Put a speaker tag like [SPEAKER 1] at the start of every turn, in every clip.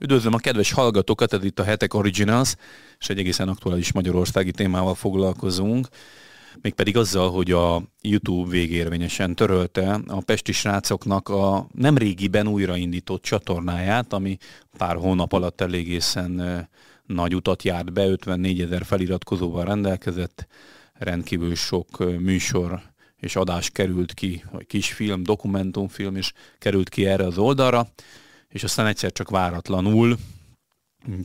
[SPEAKER 1] Üdvözlöm a kedves hallgatókat, ez itt a Hetek Originals, és egy egészen aktuális magyarországi témával foglalkozunk, mégpedig azzal, hogy a YouTube végérvényesen törölte a pesti srácoknak a nem régiben újraindított csatornáját, ami pár hónap alatt elégészen nagy utat járt be, 54 ezer feliratkozóval rendelkezett, rendkívül sok műsor és adás került ki, vagy kisfilm, dokumentumfilm is került ki erre az oldalra és aztán egyszer csak váratlanul,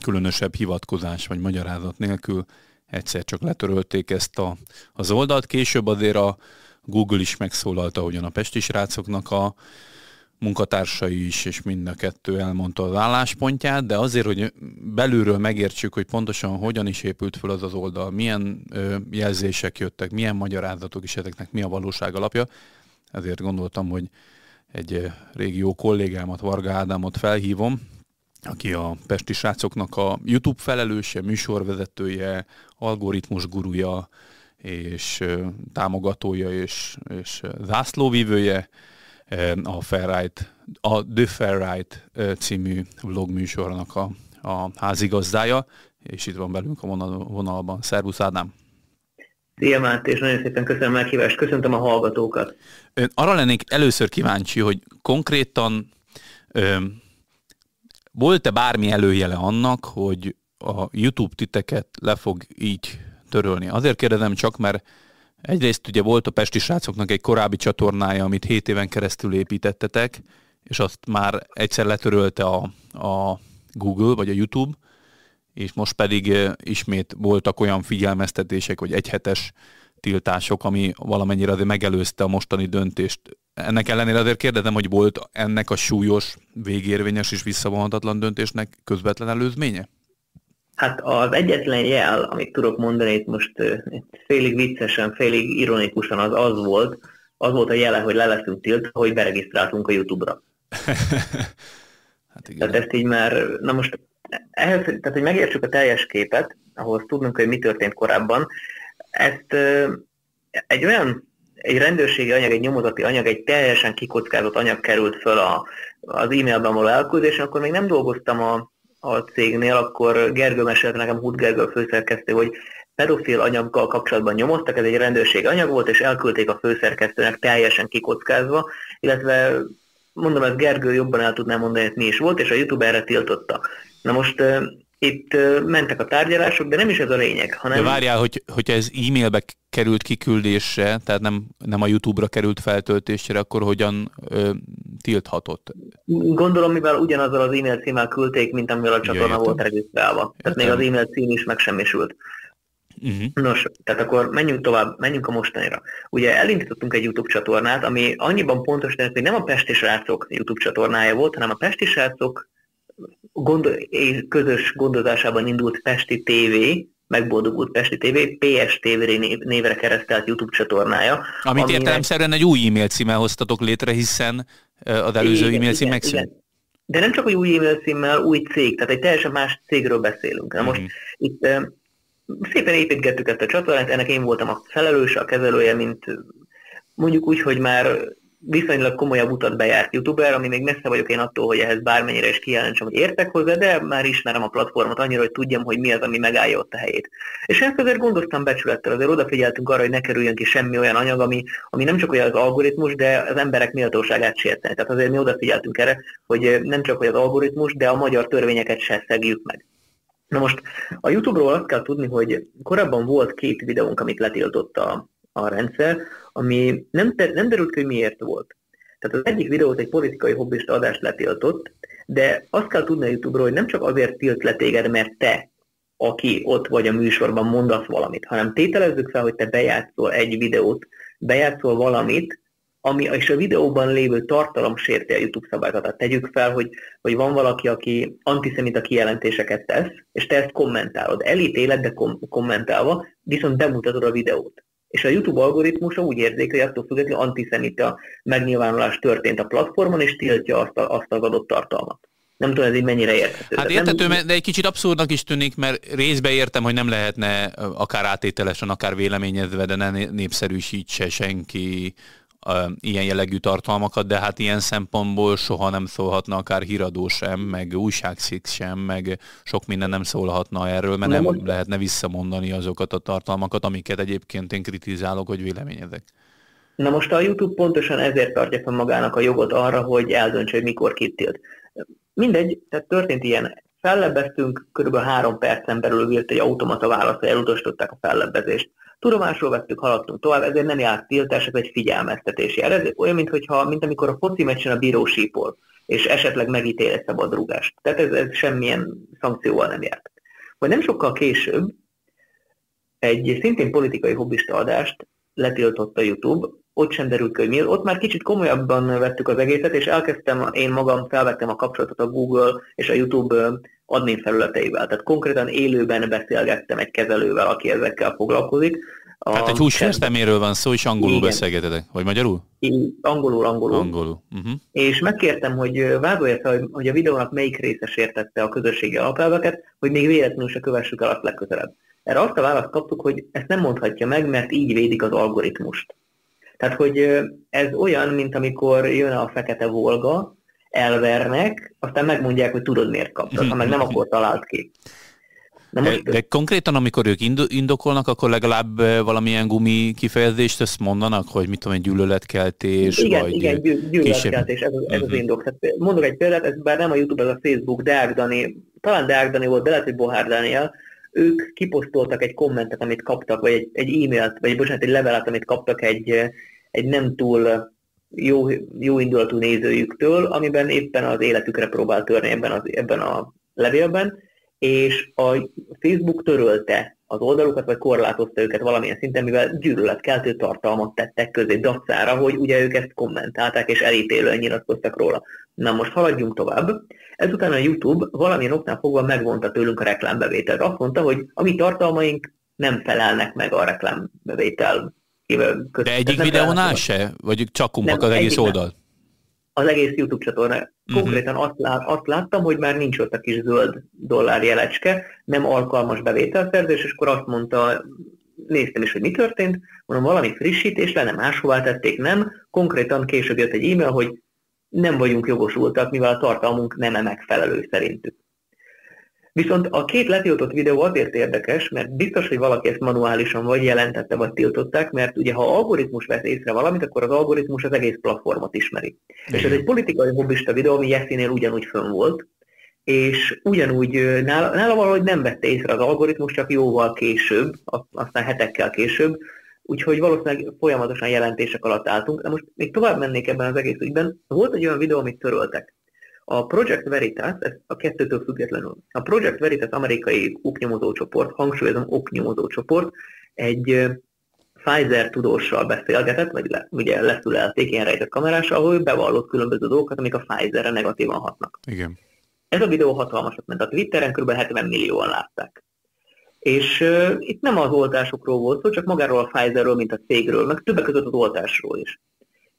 [SPEAKER 1] különösebb hivatkozás vagy magyarázat nélkül egyszer csak letörölték ezt a, az oldalt. Később azért a Google is megszólalt, ahogyan a Pesti srácoknak a munkatársai is, és mind a kettő elmondta az álláspontját, de azért, hogy belülről megértsük, hogy pontosan hogyan is épült fel az az oldal, milyen ö, jelzések jöttek, milyen magyarázatok is ezeknek, mi a valóság alapja, ezért gondoltam, hogy egy régi jó kollégámat, Varga Ádámot felhívom, aki a Pesti srácoknak a YouTube felelőse, műsorvezetője, algoritmus guruja, és támogatója és, és zászlóvívője, a Fair Right, a The Fair Right című vlog műsornak a, a házigazdája, és itt van velünk a vonalban. Szervusz Ádám!
[SPEAKER 2] Szia és nagyon szépen köszönöm a meghívást, köszöntöm a hallgatókat.
[SPEAKER 1] Ön arra lennék először kíváncsi, hogy konkrétan ö, volt-e bármi előjele annak, hogy a YouTube titeket le fog így törölni? Azért kérdezem csak, mert egyrészt ugye volt a Pesti srácoknak egy korábbi csatornája, amit 7 éven keresztül építettetek, és azt már egyszer letörölte a, a Google vagy a YouTube, és most pedig ismét voltak olyan figyelmeztetések, hogy egyhetes tiltások, ami valamennyire azért megelőzte a mostani döntést. Ennek ellenére azért kérdezem, hogy volt ennek a súlyos, végérvényes és visszavonhatatlan döntésnek közvetlen előzménye?
[SPEAKER 2] Hát az egyetlen jel, amit tudok mondani itt most félig viccesen, félig ironikusan az az volt, az volt a jele, hogy le leszünk tilt, hogy beregisztráltunk a YouTube-ra. hát igen. Tehát ezt így már, na most ehhez, tehát hogy megértsük a teljes képet, ahhoz tudnunk, hogy mi történt korábban, ezt egy olyan, egy rendőrségi anyag, egy nyomozati anyag, egy teljesen kikockázott anyag került föl a, az e-mailben való elküldésen, akkor még nem dolgoztam a, a cégnél, akkor Gergő mesélt nekem, Hut Gergő főszerkesztő, hogy pedofil anyaggal kapcsolatban nyomoztak, ez egy rendőrségi anyag volt, és elküldték a főszerkesztőnek teljesen kikockázva, illetve mondom, ez Gergő jobban el tudná mondani, hogy mi is volt, és a YouTube erre tiltotta. Na most itt mentek a tárgyalások, de nem is ez a lényeg, hanem...
[SPEAKER 1] De várjál, hogy, hogyha ez e-mailbe került kiküldésre, tehát nem, nem a YouTube-ra került feltöltésre, akkor hogyan uh, tilthatott?
[SPEAKER 2] Gondolom, mivel ugyanazzal az e-mail címmel küldték, mint amivel a csatorna volt regisztrálva. Tehát még az e-mail cím is megsemmisült. Uh-huh. Nos, tehát akkor menjünk tovább, menjünk a mostanira. Ugye elindítottunk egy YouTube csatornát, ami annyiban pontos, hogy nem a Pesti Srácok YouTube csatornája volt, hanem a Pesti Srácok gond, közös gondozásában indult Pesti TV, megboldogult Pesti TV, PSTV névre keresztelt YouTube csatornája.
[SPEAKER 1] Amit aminek... értelemszerűen egy új e-mail címmel hoztatok létre, hiszen az előző igen, e-mail cím megszűnt.
[SPEAKER 2] De nem csak, hogy új e-mail címmel, új cég, tehát egy teljesen más cégről beszélünk. Na most mm. itt szépen építgettük ezt a csatornát, ennek én voltam a felelőse, a kezelője, mint mondjuk úgy, hogy már viszonylag komolyabb utat bejárt youtuber, ami még messze vagyok én attól, hogy ehhez bármennyire is kijelentsem, hogy értek hozzá, de már ismerem a platformot annyira, hogy tudjam, hogy mi az, ami megállja ott a helyét. És ezt azért gondoztam becsülettel, azért odafigyeltünk arra, hogy ne kerüljön ki semmi olyan anyag, ami, ami nem csak olyan az algoritmus, de az emberek méltóságát sérteni. Tehát azért mi odafigyeltünk erre, hogy nem csak hogy az algoritmus, de a magyar törvényeket se szegjük meg. Na most a YouTube-ról azt kell tudni, hogy korábban volt két videónk, amit letiltott a, a rendszer, ami nem, te, nem derült ki, hogy miért volt. Tehát az egyik videót egy politikai hobbista adást letiltott, de azt kell tudni a YouTube-ról, hogy nem csak azért tilt le téged, mert te, aki ott vagy a műsorban mondasz valamit, hanem tételezzük fel, hogy te bejátszol egy videót, bejátszol valamit, ami és a videóban lévő tartalom sérti a YouTube szabályzatát. Tegyük fel, hogy, hogy van valaki, aki antiszemita kijelentéseket tesz, és te ezt kommentálod. Elítéled, de kom- kommentálva, viszont bemutatod a videót és a YouTube algoritmusa úgy érzékeli, hogy attól függetlenül antiszemita megnyilvánulás történt a platformon, és tiltja azt, a, azt az adott tartalmat. Nem tudom, ez így mennyire érthető.
[SPEAKER 1] Hát érthető, nem... de egy kicsit abszurdnak is tűnik, mert részbe értem, hogy nem lehetne akár átételesen, akár véleményezve, de ne népszerűsítse senki ilyen jellegű tartalmakat, de hát ilyen szempontból soha nem szólhatna akár híradó sem, meg újságcikk sem, meg sok minden nem szólhatna erről, mert nem, nem lehetne visszamondani azokat a tartalmakat, amiket egyébként én kritizálok, hogy véleményezek.
[SPEAKER 2] Na most a YouTube pontosan ezért tartja fel magának a jogot arra, hogy eldöntse, hogy mikor kitilt. Mindegy, tehát történt ilyen. Fellebbeztünk, kb. három percen belül jött egy automata válasz, hogy elutasították a fellebbezést. Tudomásul vettük, haladtunk tovább, ezért nem járt tiltás, ez egy figyelmeztetési jel. Ez olyan, mint, hogyha, mint amikor a foci meccsen a bíró sípol, és esetleg megítél egy szabadrúgást. Tehát ez, ez semmilyen szankcióval nem járt. Vagy nem sokkal később egy szintén politikai hobbista adást letiltott a YouTube, ott sem derült miért. Ott már kicsit komolyabban vettük az egészet, és elkezdtem, én magam felvettem a kapcsolatot a Google és a YouTube admin felületeivel. Tehát konkrétan élőben beszélgettem egy kezelővel, aki ezekkel foglalkozik.
[SPEAKER 1] A hát egy húsfesteméről van szó, és angolul Igen. beszélgetetek, vagy magyarul?
[SPEAKER 2] Én, angolul, angolul.
[SPEAKER 1] Angolul. Uh-huh.
[SPEAKER 2] És megkértem, hogy vádolja fel, hogy a videónak melyik része sértette a közösségi alapelveket, hogy még véletlenül se kövessük el azt legközelebb. Erre azt a választ kaptuk, hogy ezt nem mondhatja meg, mert így védik az algoritmust. Tehát, hogy ez olyan, mint amikor jön a fekete volga, elvernek, aztán megmondják, hogy tudod miért kaptad, ha meg nem, akkor talált ki.
[SPEAKER 1] De, most... de konkrétan, amikor ők indokolnak, akkor legalább valamilyen gumi kifejezést ezt mondanak, hogy mit tudom, egy gyűlöletkeltés,
[SPEAKER 2] igen,
[SPEAKER 1] vagy
[SPEAKER 2] Igen, gyűlöletkeltés, ez, ez uh-huh. az indok. Tehát mondok egy példát, ez bár nem a YouTube, ez a Facebook, Deák Dani, talán Deák Dani volt, de lehet, hogy Bohár Daniel, ők kiposztoltak egy kommentet, amit kaptak, vagy egy, egy e-mailt, vagy bocsánat, egy levelet, amit kaptak egy, egy nem túl jó, jó indulatú nézőjüktől, amiben éppen az életükre próbál törni ebben, az, ebben a levélben, és a Facebook törölte az oldalukat, vagy korlátozta őket valamilyen szinten, mivel gyűlöletkeltő tartalmat tettek közé dacára, hogy ugye ők ezt kommentálták, és elítélően nyilatkoztak róla. Na most haladjunk tovább. Ezután a YouTube valamilyen oknál fogva megvonta tőlünk a reklámbevételt. Azt mondta, hogy a mi tartalmaink nem felelnek meg a reklámbevétel
[SPEAKER 1] de egyik videónál se? Vagy csak kumbak az egész oldal?
[SPEAKER 2] Az egész YouTube csatorna. Mhm. Konkrétan uh-huh. azt, lát, azt láttam, hogy már nincs ott a kis zöld dollár jelecske, nem alkalmas bevételszerzés, és akkor azt mondta, néztem is, hogy mi történt, mondom, valami frissítés le, nem máshová tették, nem. Konkrétan később jött egy e-mail, hogy nem vagyunk jogosultak, mivel a tartalmunk nem megfelelő szerintük. Viszont a két letiltott videó azért érdekes, mert biztos, hogy valaki ezt manuálisan vagy jelentette, vagy tiltották, mert ugye ha algoritmus vesz észre valamit, akkor az algoritmus az egész platformot ismeri. Igen. És ez egy politikai hobbista videó, ami Jessinél ugyanúgy fönn volt, és ugyanúgy nála, nála valahogy nem vette észre az algoritmus, csak jóval később, aztán hetekkel később, úgyhogy valószínűleg folyamatosan jelentések alatt álltunk. De most még tovább mennék ebben az egész ügyben. Volt egy olyan videó, amit töröltek. A Project Veritas, ez a kettőtől függetlenül, a Project Veritas amerikai oknyomozó csoport, hangsúlyozom oknyomozó csoport, egy Pfizer tudóssal beszélgetett, vagy le, ugye leszülelték ilyen rejtett kamerással, ahol bevallott különböző dolgokat, amik a Pfizerre negatívan hatnak.
[SPEAKER 1] Igen.
[SPEAKER 2] Ez a videó hatalmasat ment. A Twitteren kb. 70 millióan látták. És uh, itt nem az oltásokról volt szó, csak magáról a Pfizerről, mint a cégről, meg többek között az oltásról is.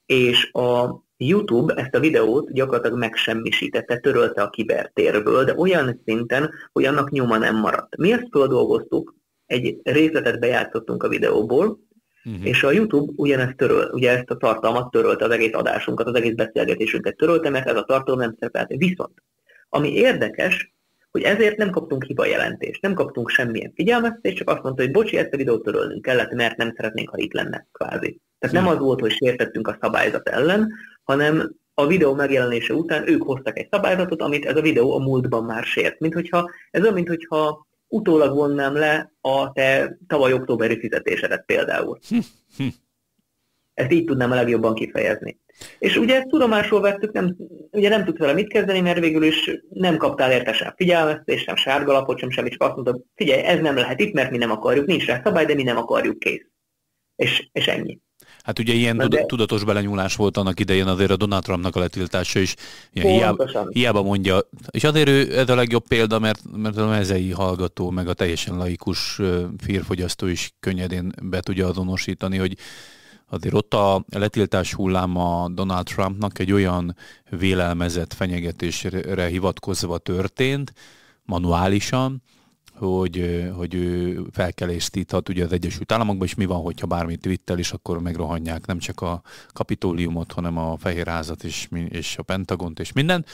[SPEAKER 2] És a YouTube ezt a videót gyakorlatilag megsemmisítette, törölte a kibertérből, de olyan szinten, hogy annak nyoma nem maradt. Mi ezt feldolgoztuk, egy részletet bejátszottunk a videóból, uh-huh. és a YouTube ugyanezt töröl, ugye ezt a tartalmat törölte, az egész adásunkat, az egész beszélgetésünket törölte, mert ez a tartalom nem szerepelt. Viszont, ami érdekes, hogy ezért nem kaptunk hibajelentést, nem kaptunk semmilyen figyelmeztetést, csak azt mondta, hogy bocsi, ezt a videót törölnünk kellett, mert nem szeretnénk, ha itt lenne, kvázi. Tehát nem az volt, hogy sértettünk a szabályzat ellen, hanem a videó megjelenése után ők hoztak egy szabályzatot, amit ez a videó a múltban már sért. Mint hogyha, ez olyan, mint hogyha utólag vonnám le a te tavaly októberi fizetésedet például. Ezt így tudnám a legjobban kifejezni. És ugye ezt tudomásul vettük, nem, ugye nem tudsz vele mit kezdeni, mert végül is nem kaptál érte sem figyelmeztetést, sem sárgalapot, sem semmit, csak azt mondta, figyelj, ez nem lehet itt, mert mi nem akarjuk, nincs rá szabály, de mi nem akarjuk, kész. És, és ennyi.
[SPEAKER 1] Hát ugye ilyen de... tudatos belenyúlás volt annak idején azért a Donald Trumpnak a letiltása is. Hiába, hiába mondja, és azért ő ez a legjobb példa, mert, mert a mezei hallgató, meg a teljesen laikus férfogyasztó is könnyedén be tudja azonosítani, hogy azért ott a letiltás hulláma Donald Trumpnak egy olyan vélelmezett fenyegetésre hivatkozva történt, manuálisan, hogy, hogy ő felkelést íthat ugye az Egyesült Államokban, és mi van, hogyha bármit twittel, és akkor megrohanják nem csak a kapitóliumot, hanem a Fehérházat és, és a Pentagont és minden.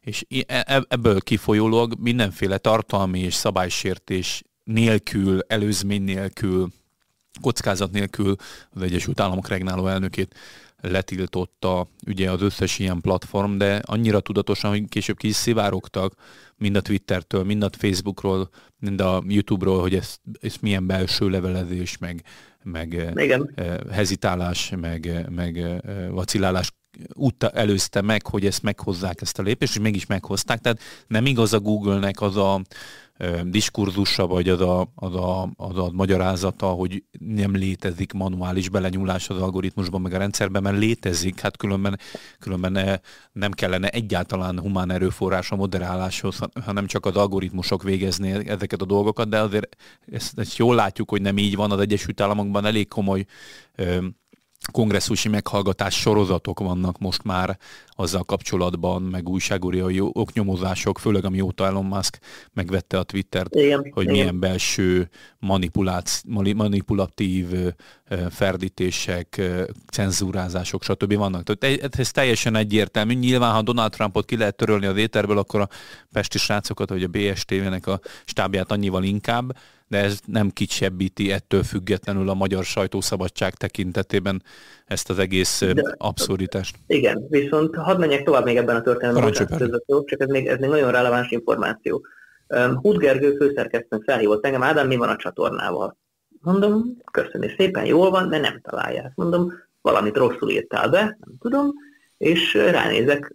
[SPEAKER 1] És e, e, ebből kifolyólag mindenféle tartalmi és szabálysértés nélkül, előzmény nélkül, kockázat nélkül az Egyesült Államok regnáló elnökét letiltotta ugye az összes ilyen platform, de annyira tudatosan, hogy később ki is szivárogtak mind a Twittertől, mind a Facebookról, mind a YouTube-ról, hogy ez, ez milyen belső levelezés, meg, meg Igen. Eh, hezitálás, meg, meg eh, vacilálás út előzte meg, hogy ezt meghozzák ezt a lépést, és mégis meghozták. Tehát nem igaz a Google-nek az a diskurzusa, vagy az a, az, a, az a magyarázata, hogy nem létezik manuális belenyúlás az algoritmusban, meg a rendszerben, mert létezik, hát különben, különben nem kellene egyáltalán humán erőforrás a moderáláshoz, hanem csak az algoritmusok végezni ezeket a dolgokat, de azért ezt, ezt jól látjuk, hogy nem így van. Az Egyesült Államokban, elég komoly kongresszusi meghallgatás sorozatok vannak most már azzal kapcsolatban, meg újságúriai oknyomozások, főleg amióta Elon Musk megvette a Twittert, igen, hogy igen. milyen belső manipulatív ferdítések, cenzúrázások, stb. vannak. Tehát ez teljesen egyértelmű. Nyilván, ha Donald Trumpot ki lehet törölni az éterből, akkor a pesti srácokat, vagy a BSTV-nek a stábját annyival inkább, de ez nem kicsebbíti ettől függetlenül a magyar sajtószabadság tekintetében ezt az egész de, abszurditást.
[SPEAKER 2] Igen, viszont hadd menjek tovább még ebben a történelemben, csak ez még, ez még nagyon releváns információ. Húd Gergő főszerkesztőnk felhívott engem, Ádám, mi van a csatornával? Mondom, köszönöm szépen, jól van, de nem találják. Mondom, valamit rosszul írtál be, nem tudom, és ránézek,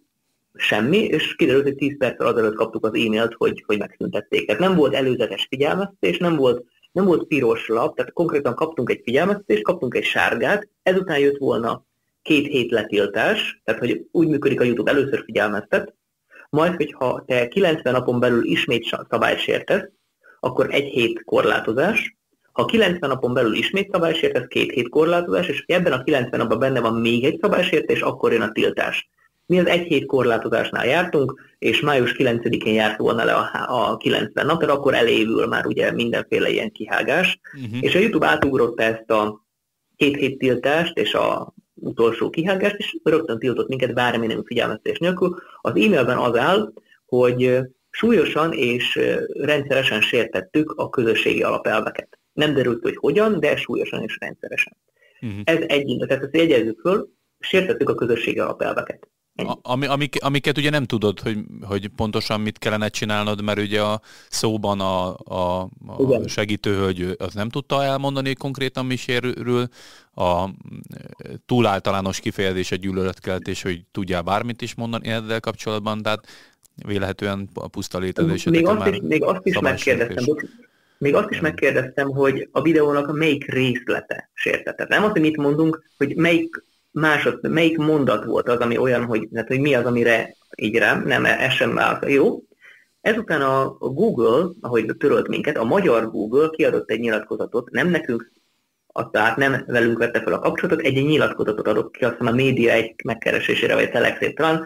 [SPEAKER 2] semmi, és kiderült, hogy 10 perccel azelőtt kaptuk az e-mailt, hogy, hogy megszüntették. Tehát nem volt előzetes figyelmeztetés, nem volt, nem volt piros lap, tehát konkrétan kaptunk egy figyelmeztetést, kaptunk egy sárgát, ezután jött volna két hét letiltás, tehát hogy úgy működik a YouTube, először figyelmeztet, majd, hogyha te 90 napon belül ismét szabályt sértesz, akkor egy hét korlátozás, ha 90 napon belül ismét szabálysértesz, két hét korlátozás, és ebben a 90 napban benne van még egy szabálysértés, akkor jön a tiltás. Mi az egy hét korlátozásnál jártunk, és május 9-én járt volna le a, a 90 nap, tehát akkor elévül már ugye mindenféle ilyen kihágás, uh-huh. és a YouTube átugrotta ezt a két hét tiltást, és a utolsó kihágást, és rögtön tiltott minket bármilyen figyelmeztetés nélkül. Az e-mailben az áll, hogy súlyosan és rendszeresen sértettük a közösségi alapelveket. Nem derült, hogy hogyan, de súlyosan és rendszeresen. Uh-huh. Ez egy, tehát ezt jegyezzük föl, sértettük a közösségi alapelveket.
[SPEAKER 1] A, ami, amik, amiket ugye nem tudod, hogy, hogy pontosan mit kellene csinálnod, mert ugye a szóban a, a, a segítőhölgy az nem tudta elmondani konkrétan mi sérül, a túl általános kifejezés egy gyűlöletkeltés, hogy tudjál bármit is mondani ezzel kapcsolatban, tehát vélehetően a puszta létezése.
[SPEAKER 2] Még azt, is, még azt is megkérdeztem, még azt is megkérdeztem, hogy a videónak melyik részlete sértetett. Nem azt, hogy mit mondunk, hogy melyik másod, melyik mondat volt az, ami olyan, hogy, hát, hogy mi az, amire így rám, nem, ez sem válasz. Jó. Ezután a Google, ahogy törölt minket, a magyar Google kiadott egy nyilatkozatot, nem nekünk, tehát nem velünk vette fel a kapcsolatot, egy, nyilatkozatot adott ki, aztán a média egy megkeresésére, vagy talán,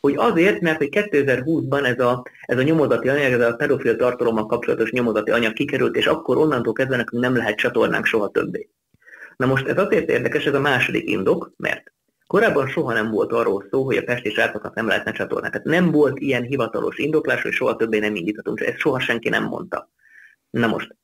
[SPEAKER 2] hogy azért, mert hogy 2020-ban ez a, ez a nyomozati anyag, ez a pedofil tartalommal kapcsolatos nyomozati anyag kikerült, és akkor onnantól kezdve nekünk nem lehet csatornánk soha többé. Na most ez azért érdekes, ez a második indok, mert korábban soha nem volt arról szó, hogy a pesti srácoknak nem lehetne csatornák. Tehát nem volt ilyen hivatalos indoklás, hogy soha többé nem indíthatunk, ezt soha senki nem mondta. Na most,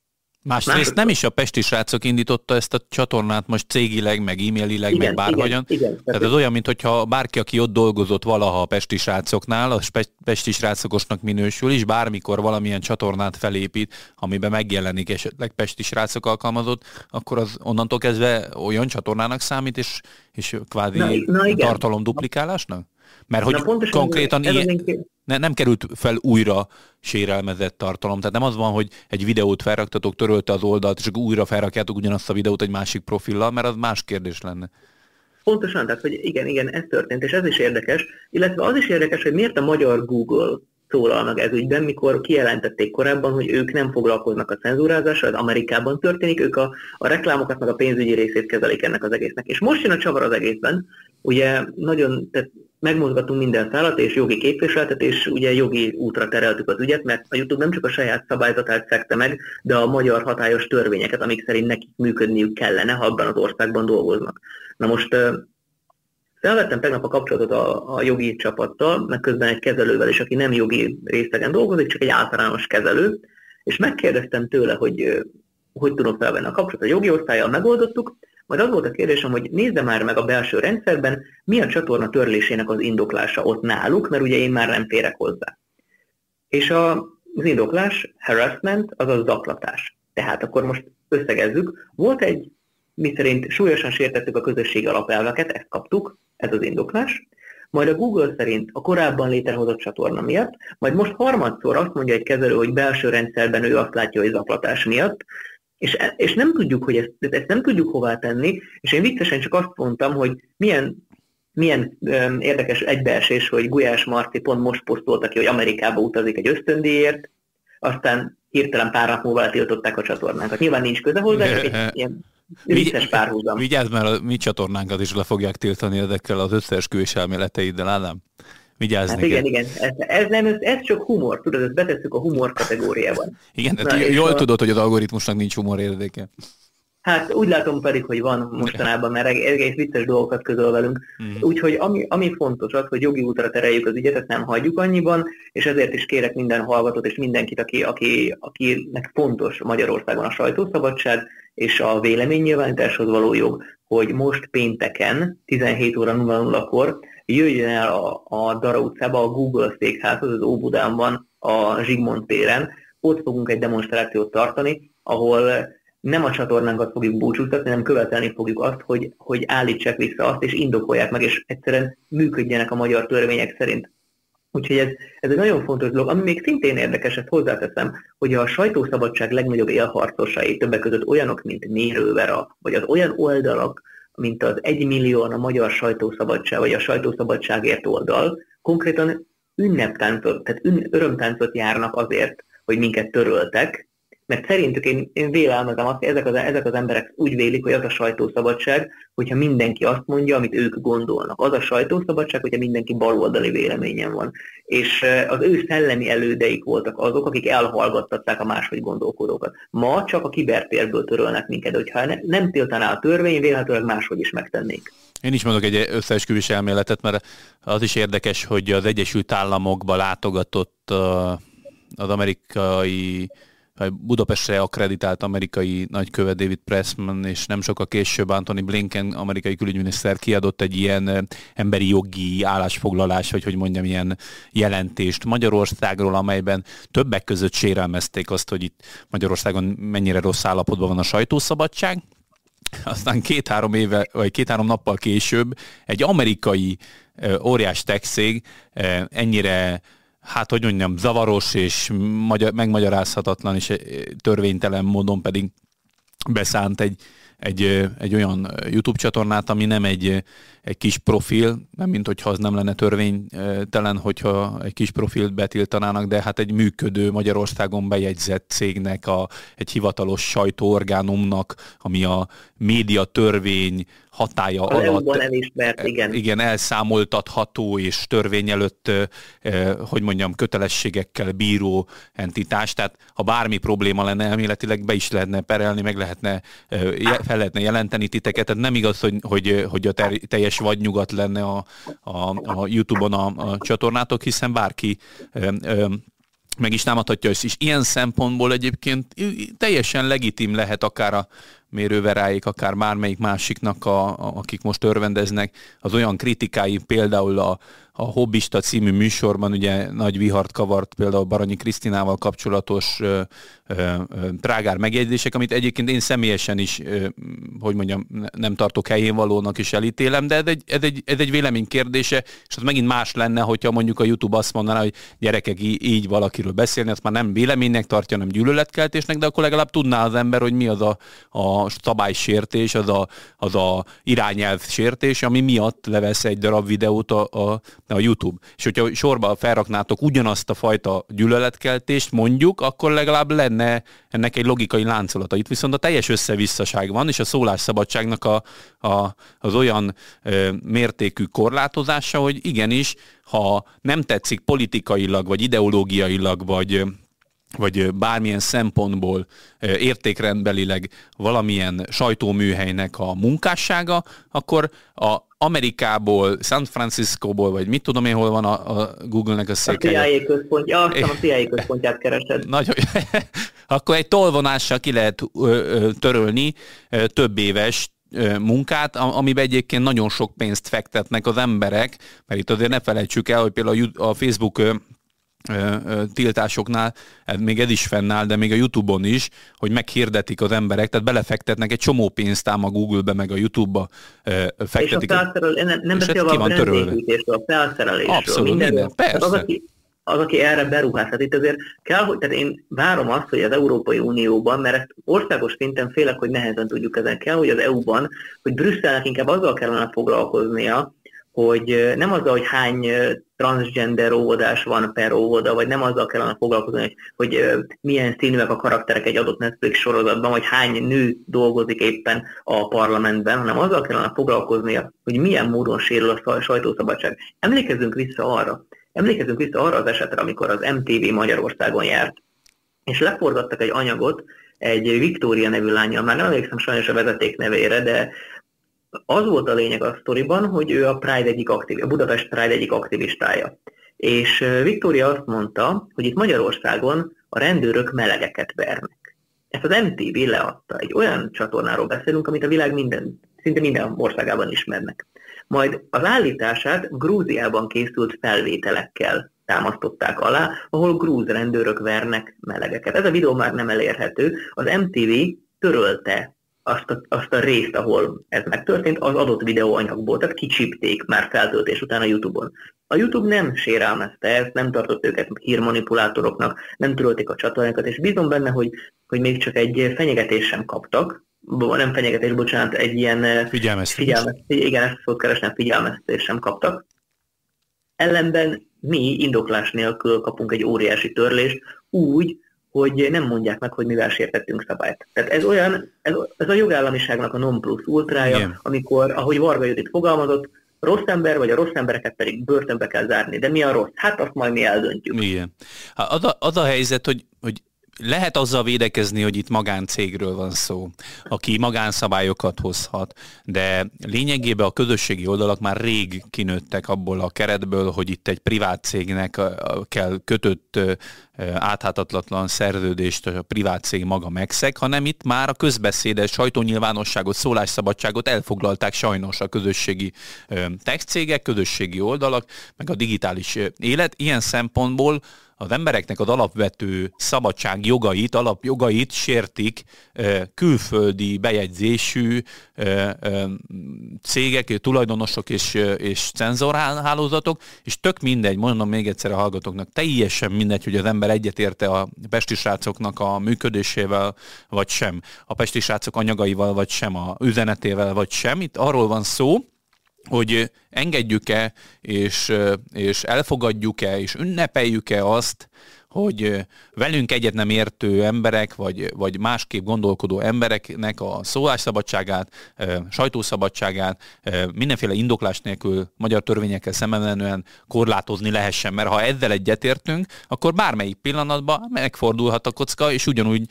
[SPEAKER 1] Másrészt nem is a Pesti srácok indította ezt a csatornát most cégileg, meg e-mailileg, igen, meg bárhogyan. Igen, igen. Tehát ez olyan, mintha bárki, aki ott dolgozott valaha a Pesti srácoknál, a Pesti srácokosnak minősül, és bármikor valamilyen csatornát felépít, amiben megjelenik esetleg Pesti srácok alkalmazott, akkor az onnantól kezdve olyan csatornának számít, és, és kvázi na, na tartalom duplikálásnak? Mert hogy Na, konkrétan ilyen, ne, nem került fel újra sérelmezett tartalom. Tehát nem az van, hogy egy videót felraktatok, törölte az oldalt, és újra felrakjátok ugyanazt a videót egy másik profillal, mert az más kérdés lenne.
[SPEAKER 2] Pontosan, tehát hogy igen, igen, ez történt, és ez is érdekes, illetve az is érdekes, hogy miért a magyar Google szólal meg ez ügyben, mikor kijelentették korábban, hogy ők nem foglalkoznak a cenzúrázással, az Amerikában történik, ők a, a reklámokat meg a pénzügyi részét kezelik ennek az egésznek. És most jön a csavar az egészben, ugye nagyon, tehát megmozgatunk minden szállat és jogi képviseletet, és ugye jogi útra tereltük az ügyet, mert a YouTube nem csak a saját szabályzatát szekte meg, de a magyar hatályos törvényeket, amik szerint nekik működniük kellene, ha abban az országban dolgoznak. Na most felvettem tegnap a kapcsolatot a, a jogi csapattal, meg közben egy kezelővel is, aki nem jogi részegen dolgozik, csak egy általános kezelő, és megkérdeztem tőle, hogy hogy tudom felvenni a kapcsolatot. A jogi osztályjal megoldottuk, majd az volt a kérdésem, hogy nézze már meg a belső rendszerben, mi a csatorna törlésének az indoklása ott náluk, mert ugye én már nem férek hozzá. És a, az indoklás harassment, azaz zaklatás. Tehát akkor most összegezzük. Volt egy, mi szerint súlyosan sértettük a közösségi alapelveket, ezt kaptuk, ez az indoklás, majd a Google szerint a korábban létrehozott csatorna miatt, majd most harmadszor azt mondja egy kezelő, hogy belső rendszerben ő azt látja, hogy zaklatás miatt, és, és nem tudjuk, hogy ezt, ezt nem tudjuk hová tenni, és én viccesen csak azt mondtam, hogy milyen milyen um, érdekes egybeesés, hogy Gulyás Marci pont most posztolta ki, hogy Amerikába utazik egy ösztöndíjért, aztán hirtelen pár nap múlva letiltották a csatornánkat. Nyilván nincs köze hozzá, csak egy ilyen vicces párhuzam.
[SPEAKER 1] Vigyázz, mert a mi csatornánkat is le fogják tiltani ezekkel az összeesküvés elméleteiddel, Ádám. Vigyázni
[SPEAKER 2] hát igen, igen. Ez, ez, nem, ez, ez csak humor, tudod, ezt betesszük a humor kategóriában.
[SPEAKER 1] Igen, Na, jól a... tudod, hogy az algoritmusnak nincs humor érdeke.
[SPEAKER 2] Hát úgy látom pedig, hogy van mostanában, mert egész vicces dolgokat közöl velünk. Mm. Úgyhogy ami, ami fontos az, hogy jogi útra tereljük az ügyet, ezt nem hagyjuk annyiban, és ezért is kérek minden hallgatót és mindenkit, aki, aki, akinek fontos Magyarországon a sajtószabadság és a véleménynyilvánításhoz való jog, hogy most pénteken 17 óra 00-kor jöjjön el a, a Dara utcába, a Google székházhoz, az Óbudánban, a Zsigmond téren. Ott fogunk egy demonstrációt tartani, ahol nem a csatornánkat fogjuk búcsúztatni, hanem követelni fogjuk azt, hogy, hogy állítsák vissza azt, és indokolják meg, és egyszerűen működjenek a magyar törvények szerint. Úgyhogy ez, ez egy nagyon fontos dolog. Ami még szintén érdekes, ezt hozzáteszem, hogy a sajtószabadság legnagyobb élharcosai, többek között olyanok, mint Mérővera, vagy az olyan oldalak, mint az egymillióan a magyar sajtószabadság, vagy a sajtószabadságért oldal, konkrétan ünneptáncot, tehát ün, örömtáncot járnak azért, hogy minket töröltek, mert szerintük én, én vélelmezem azt, hogy ezek az, ezek az emberek úgy vélik, hogy az a sajtószabadság, hogyha mindenki azt mondja, amit ők gondolnak. Az a sajtószabadság, hogyha mindenki baloldali véleményen van. És az ő szellemi elődeik voltak azok, akik elhallgattatták a máshogy gondolkodókat. Ma csak a kibertérből törölnek minket, hogyha ne, nem tiltaná a törvény, vélhetőleg máshogy is megtennék.
[SPEAKER 1] Én is mondok egy összeesküvés elméletet, mert az is érdekes, hogy az Egyesült Államokba látogatott az amerikai Budapestre akreditált amerikai nagykövet David Pressman, és nem sokkal később Anthony Blinken, amerikai külügyminiszter kiadott egy ilyen emberi jogi állásfoglalás, vagy hogy mondjam, ilyen jelentést Magyarországról, amelyben többek között sérelmezték azt, hogy itt Magyarországon mennyire rossz állapotban van a sajtószabadság, aztán két-három éve, vagy két-három nappal később egy amerikai óriás tech cég ennyire hát hogy mondjam, zavaros és magyar, megmagyarázhatatlan és eh, törvénytelen módon pedig beszánt egy, egy, egy olyan YouTube csatornát, ami nem egy, egy kis profil, nem mint hogyha az nem lenne törvénytelen, hogyha egy kis profilt betiltanának, de hát egy működő Magyarországon bejegyzett cégnek, a, egy hivatalos sajtóorgánumnak, ami a média törvény hatája
[SPEAKER 2] a alatt elismert, igen.
[SPEAKER 1] igen, elszámoltatható és törvény előtt, hogy mondjam, kötelességekkel bíró entitás, tehát ha bármi probléma lenne elméletileg, be is lehetne perelni, meg lehetne, fel lehetne jelenteni titeket, tehát nem igaz, hogy, hogy, hogy a teljes vagy nyugat lenne a, a, a YouTube-on a, a csatornátok, hiszen bárki meg is támadhatja ezt is. Ilyen szempontból egyébként teljesen legitim lehet akár a mérőveráik, akár bármelyik másiknak, a, a, akik most örvendeznek, az olyan kritikái, például a, a Hobbista című műsorban ugye nagy vihart kavart például Baranyi Krisztinával kapcsolatos ö, ö, ö, trágár megjegyzések, amit egyébként én személyesen is, ö, hogy mondjam, nem tartok helyén valónak is elítélem, de ez egy, ez egy, ez egy vélemény kérdése, és az megint más lenne, hogyha mondjuk a YouTube azt mondaná, hogy gyerekek így, így valakiről beszélni, azt már nem véleménynek tartja, hanem gyűlöletkeltésnek, de akkor legalább tudná az ember, hogy mi az a, a a szabálysértés, az a, az a irányelv sértés, ami miatt levesz egy darab videót a, a, a YouTube. És hogyha sorba felraknátok ugyanazt a fajta gyűlöletkeltést, mondjuk, akkor legalább lenne ennek egy logikai láncolata. Itt viszont a teljes összevisszaság van, és a szólásszabadságnak a, a, az olyan ö, mértékű korlátozása, hogy igenis, ha nem tetszik politikailag, vagy ideológiailag, vagy vagy bármilyen szempontból értékrendbelileg valamilyen sajtóműhelynek a munkássága, akkor a Amerikából, San Franciscóból, vagy mit tudom én, hol van a, a Google-nek a székhelye.
[SPEAKER 2] A CIA központja, azt a CIA központját keresed.
[SPEAKER 1] Nagyon, akkor egy tolvonással ki lehet törölni több éves munkát, amiben egyébként nagyon sok pénzt fektetnek az emberek, mert itt azért ne felejtsük el, hogy például a Facebook tiltásoknál, még ez is fennáll, de még a Youtube-on is, hogy meghirdetik az emberek, tehát belefektetnek egy csomó pénzt ám a Google-be, meg a Youtube-ba fektetik.
[SPEAKER 2] És a felszerelés, nem, nem beszélve a brandépítésről, a felszerelésről.
[SPEAKER 1] Abszolút, minden, persze.
[SPEAKER 2] Az aki, az, aki erre beruház. Hát itt azért kell, hogy, tehát én várom azt, hogy az Európai Unióban, mert ezt országos szinten félek, hogy nehezen tudjuk ezen kell, hogy az EU-ban, hogy Brüsszelnek inkább azzal kellene foglalkoznia, hogy nem azzal, hogy hány transgender óvodás van per óvoda, vagy nem azzal kellene foglalkozni, hogy, hogy milyen színűek a karakterek egy adott Netflix sorozatban, vagy hány nő dolgozik éppen a parlamentben, hanem azzal kellene foglalkoznia, hogy milyen módon sérül a sajtószabadság. Emlékezzünk vissza arra, emlékezzünk vissza arra az esetre, amikor az MTV Magyarországon járt, és leforgattak egy anyagot egy Viktória nevű lányjal, már nem emlékszem sajnos a vezeték nevére, de az volt a lényeg a sztoriban, hogy ő a Pride egyik aktiv, a Budapest Pride egyik aktivistája. És Viktória azt mondta, hogy itt Magyarországon a rendőrök melegeket vernek. Ezt az MTV leadta. Egy olyan csatornáról beszélünk, amit a világ minden, szinte minden országában ismernek. Majd az állítását Grúziában készült felvételekkel támasztották alá, ahol grúz rendőrök vernek melegeket. Ez a videó már nem elérhető. Az MTV törölte azt a, azt a részt, ahol ez megtörtént, az adott videóanyagból, tehát kicsipték már feltöltés után a YouTube-on. A YouTube nem sérelmezte ezt, nem tartott őket hírmanipulátoroknak, nem törölték a csatornákat, és bízom benne, hogy, hogy még csak egy fenyegetés sem kaptak, nem fenyegetés, bocsánat, egy ilyen
[SPEAKER 1] figyelmeztés.
[SPEAKER 2] figyelmeztés igen, ezt fogok keresni, figyelmeztés sem kaptak. Ellenben mi indoklás nélkül kapunk egy óriási törlést, úgy, hogy nem mondják meg, hogy mivel sértettünk szabályt. Tehát ez olyan, ez, ez a jogállamiságnak a non plus ultrája, Igen. amikor, ahogy Varga Judit fogalmazott, rossz ember, vagy a rossz embereket pedig börtönbe kell zárni. De mi a rossz? Hát azt majd mi eldöntjük.
[SPEAKER 1] Igen. Az a, az a helyzet, hogy, hogy lehet azzal védekezni, hogy itt magáncégről van szó, aki magánszabályokat hozhat, de lényegében a közösségi oldalak már rég kinőttek abból a keretből, hogy itt egy privát cégnek kell kötött áthátatlatlan szerződést a privát cég maga megszeg, hanem itt már a közbeszédes sajtónyilvánosságot, szólásszabadságot elfoglalták sajnos a közösségi tech cégek, közösségi oldalak, meg a digitális élet. Ilyen szempontból az embereknek az alapvető szabadság jogait, alapjogait sértik külföldi bejegyzésű cégek, tulajdonosok és, és cenzorhálózatok, és tök mindegy, mondom még egyszer a hallgatóknak, teljesen mindegy, hogy az ember egyetérte a pesti a működésével, vagy sem, a pesti anyagaival, vagy sem, a üzenetével, vagy sem. Itt arról van szó, hogy engedjük-e, és, és elfogadjuk-e, és ünnepeljük-e azt, hogy velünk egyet nem értő emberek, vagy, vagy másképp gondolkodó embereknek a szólásszabadságát, sajtószabadságát mindenféle indoklás nélkül magyar törvényekkel szemben korlátozni lehessen, mert ha ezzel egyetértünk, akkor bármelyik pillanatban megfordulhat a kocka, és ugyanúgy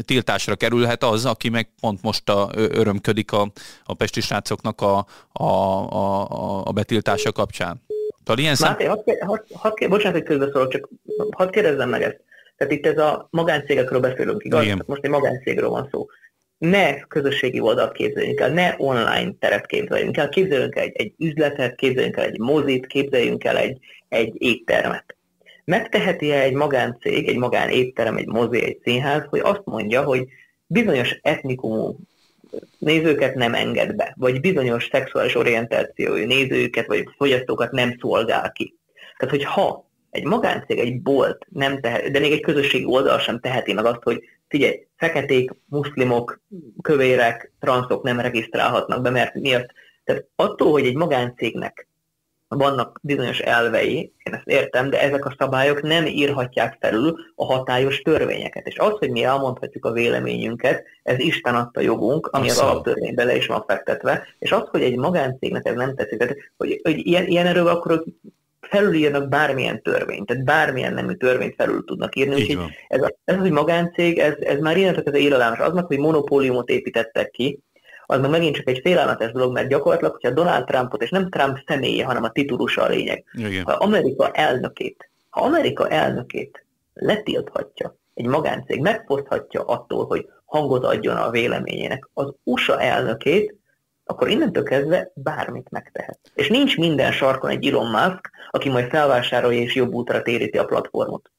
[SPEAKER 1] tiltásra kerülhet az, aki meg pont most a, örömködik a, a pesti srácoknak a, a, a, a betiltása kapcsán.
[SPEAKER 2] Tehát ilyen szem... Máté, hadd, hadd, hadd, bocsánat, hogy közbeszólok, csak hadd kérdezzem meg ezt. Tehát itt ez a magáncégekről beszélünk, igaz? Igen. Most egy magáncégről van szó. Ne közösségi oldalt képzeljünk el, ne online teret képzeljünk el, képzeljünk el egy, egy üzletet, képzeljünk el egy mozit, képzeljünk el egy, egy éttermet. Megteheti-e egy magáncég, egy magán étterem, egy mozi, egy színház, hogy azt mondja, hogy bizonyos etnikumú nézőket nem enged be, vagy bizonyos szexuális orientációjú nézőket, vagy fogyasztókat nem szolgál ki. Tehát, hogy ha egy magáncég, egy bolt nem tehet, de még egy közösségi oldal sem teheti meg azt, hogy figyelj, feketék, muszlimok, kövérek, transzok nem regisztrálhatnak be, mert miért? Tehát attól, hogy egy magáncégnek vannak bizonyos elvei, én ezt értem, de ezek a szabályok nem írhatják felül a hatályos törvényeket. És az, hogy mi elmondhatjuk a véleményünket, ez Isten adta jogunk, ami az alaptörvényben le is van fektetve, és az, hogy egy magáncégnek ez nem tetszik, tehát, hogy, hogy ilyen, ilyen erővel akkor felülírnak bármilyen törvényt, tehát bármilyen nemű törvényt felül tudnak írni. Úgyhogy ez, a, ez az, hogy magáncég, ez, ez már ilyen ez élelámos. Aznak, hogy monopóliumot építettek ki, az meg megint csak egy félelmetes dolog, mert gyakorlatilag, hogyha Donald Trumpot, és nem Trump személye, hanem a titulusa a lényeg, Igen. ha Amerika elnökét, ha Amerika elnökét letilthatja, egy magáncég megfoszthatja attól, hogy hangot adjon a véleményének, az USA elnökét, akkor innentől kezdve bármit megtehet. És nincs minden sarkon egy Elon Musk, aki majd felvásárolja és jobb útra téríti a platformot.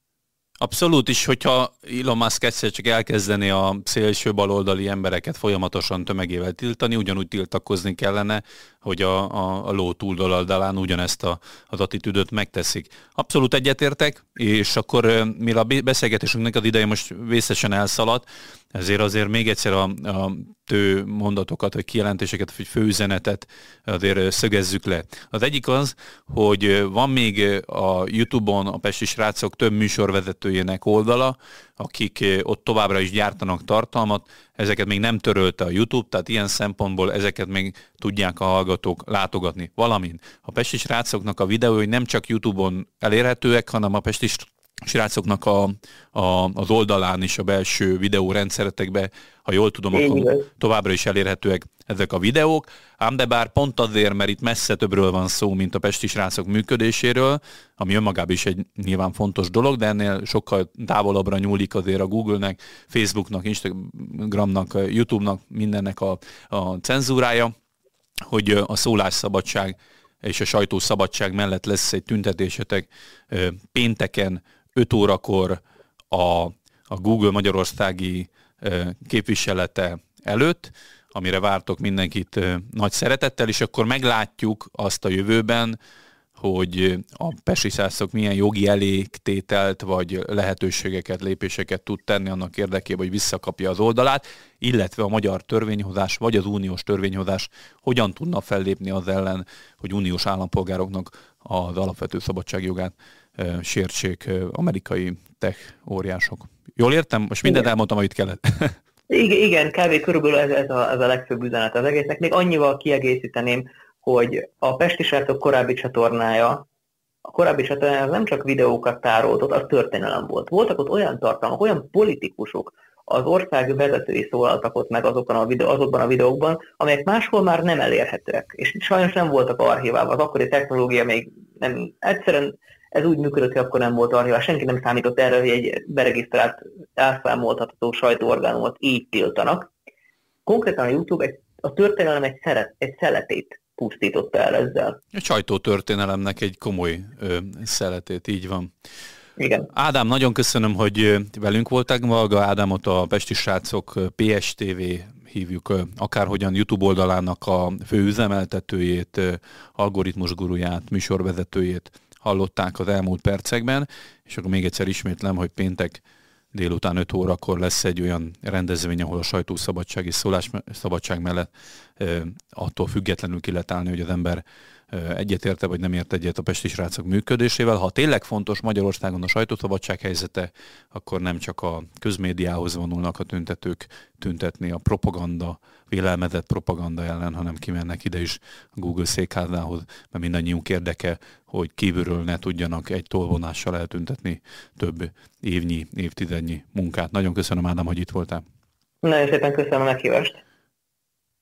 [SPEAKER 1] Abszolút is, hogyha Elon Musk egyszer csak elkezdeni a szélső baloldali embereket folyamatosan tömegével tiltani, ugyanúgy tiltakozni kellene, hogy a, a, a ló túloldalán ugyanezt a, az attitűdöt megteszik. Abszolút egyetértek, és akkor mire a beszélgetésünknek az ideje most vészesen elszaladt, ezért azért még egyszer a, a tő mondatokat, vagy kijelentéseket, vagy főüzenetet azért szögezzük le. Az egyik az, hogy van még a Youtube-on a Pesti Srácok több műsorvezetőjének oldala, akik ott továbbra is gyártanak tartalmat, ezeket még nem törölte a YouTube, tehát ilyen szempontból ezeket még tudják a hallgatók látogatni. Valamint a Pesti Srácoknak a videói nem csak YouTube-on elérhetőek, hanem a Pesti srácoknak a, a, az oldalán is, a belső videórendszeretekbe, ha jól tudom, Én akkor igaz. továbbra is elérhetőek ezek a videók, ám de bár pont azért, mert itt messze többről van szó, mint a pesti srácok működéséről, ami önmagában is egy nyilván fontos dolog, de ennél sokkal távolabbra nyúlik azért a Google-nek, Facebooknak, Instagramnak, YouTube-nak, mindennek a, a cenzúrája, hogy a szólásszabadság és a sajtószabadság mellett lesz egy tüntetésetek pénteken 5 órakor a, a Google Magyarországi képviselete előtt, amire vártok mindenkit nagy szeretettel, és akkor meglátjuk azt a jövőben, hogy a pesiszászok milyen jogi elégtételt vagy lehetőségeket, lépéseket tud tenni annak érdekében, hogy visszakapja az oldalát, illetve a magyar törvényhozás vagy az uniós törvényhozás hogyan tudna fellépni az ellen, hogy uniós állampolgároknak az alapvető szabadságjogát sértsék amerikai tech óriások. Jól értem? Most mindent elmondtam, amit kellett.
[SPEAKER 2] Igen, igen kb. körülbelül ez, ez, a, ez a legfőbb üzenet az egésznek. Még annyival kiegészíteném, hogy a Pesti Srácok korábbi csatornája, a korábbi csatornája az nem csak videókat tárolt, ott az történelem volt. Voltak ott olyan tartalmak, olyan politikusok, az ország vezetői szólaltak ott meg azokban a, videó, azokban a videókban, amelyek máshol már nem elérhetőek. És sajnos nem voltak archíválva. Az akkori technológia még nem, egyszerűen ez úgy működött, hogy akkor nem volt archíválva. Senki nem számított erre, hogy egy beregisztrált, elszámoltatható sajtóorgánumot így tiltanak. Konkrétan a YouTube egy, a történelem egy, szeret, egy szeletét pusztította el ezzel.
[SPEAKER 1] A sajtótörténelemnek egy komoly ö, szeletét, így van.
[SPEAKER 2] Igen.
[SPEAKER 1] Ádám, nagyon köszönöm, hogy velünk voltak. Valga Ádámot a Pesti Srácok PSTV hívjuk, akárhogyan YouTube oldalának a főüzemeltetőjét, algoritmus guruját, műsorvezetőjét hallották az elmúlt percekben, és akkor még egyszer ismétlem, hogy péntek délután 5 órakor lesz egy olyan rendezvény, ahol a sajtószabadság és szólásszabadság mellett attól függetlenül ki lehet állni, hogy az ember egyetérte vagy nem ért egyet a pesti srácok működésével. Ha tényleg fontos Magyarországon a sajtószabadság helyzete, akkor nem csak a közmédiához vonulnak a tüntetők tüntetni a propaganda, vélelmezett propaganda ellen, hanem kimennek ide is a Google székházához, mert mindannyiunk érdeke, hogy kívülről ne tudjanak egy tolvonással eltüntetni több évnyi, évtizednyi munkát. Nagyon köszönöm Ádám, hogy itt voltál.
[SPEAKER 2] Nagyon szépen köszönöm a meghívást.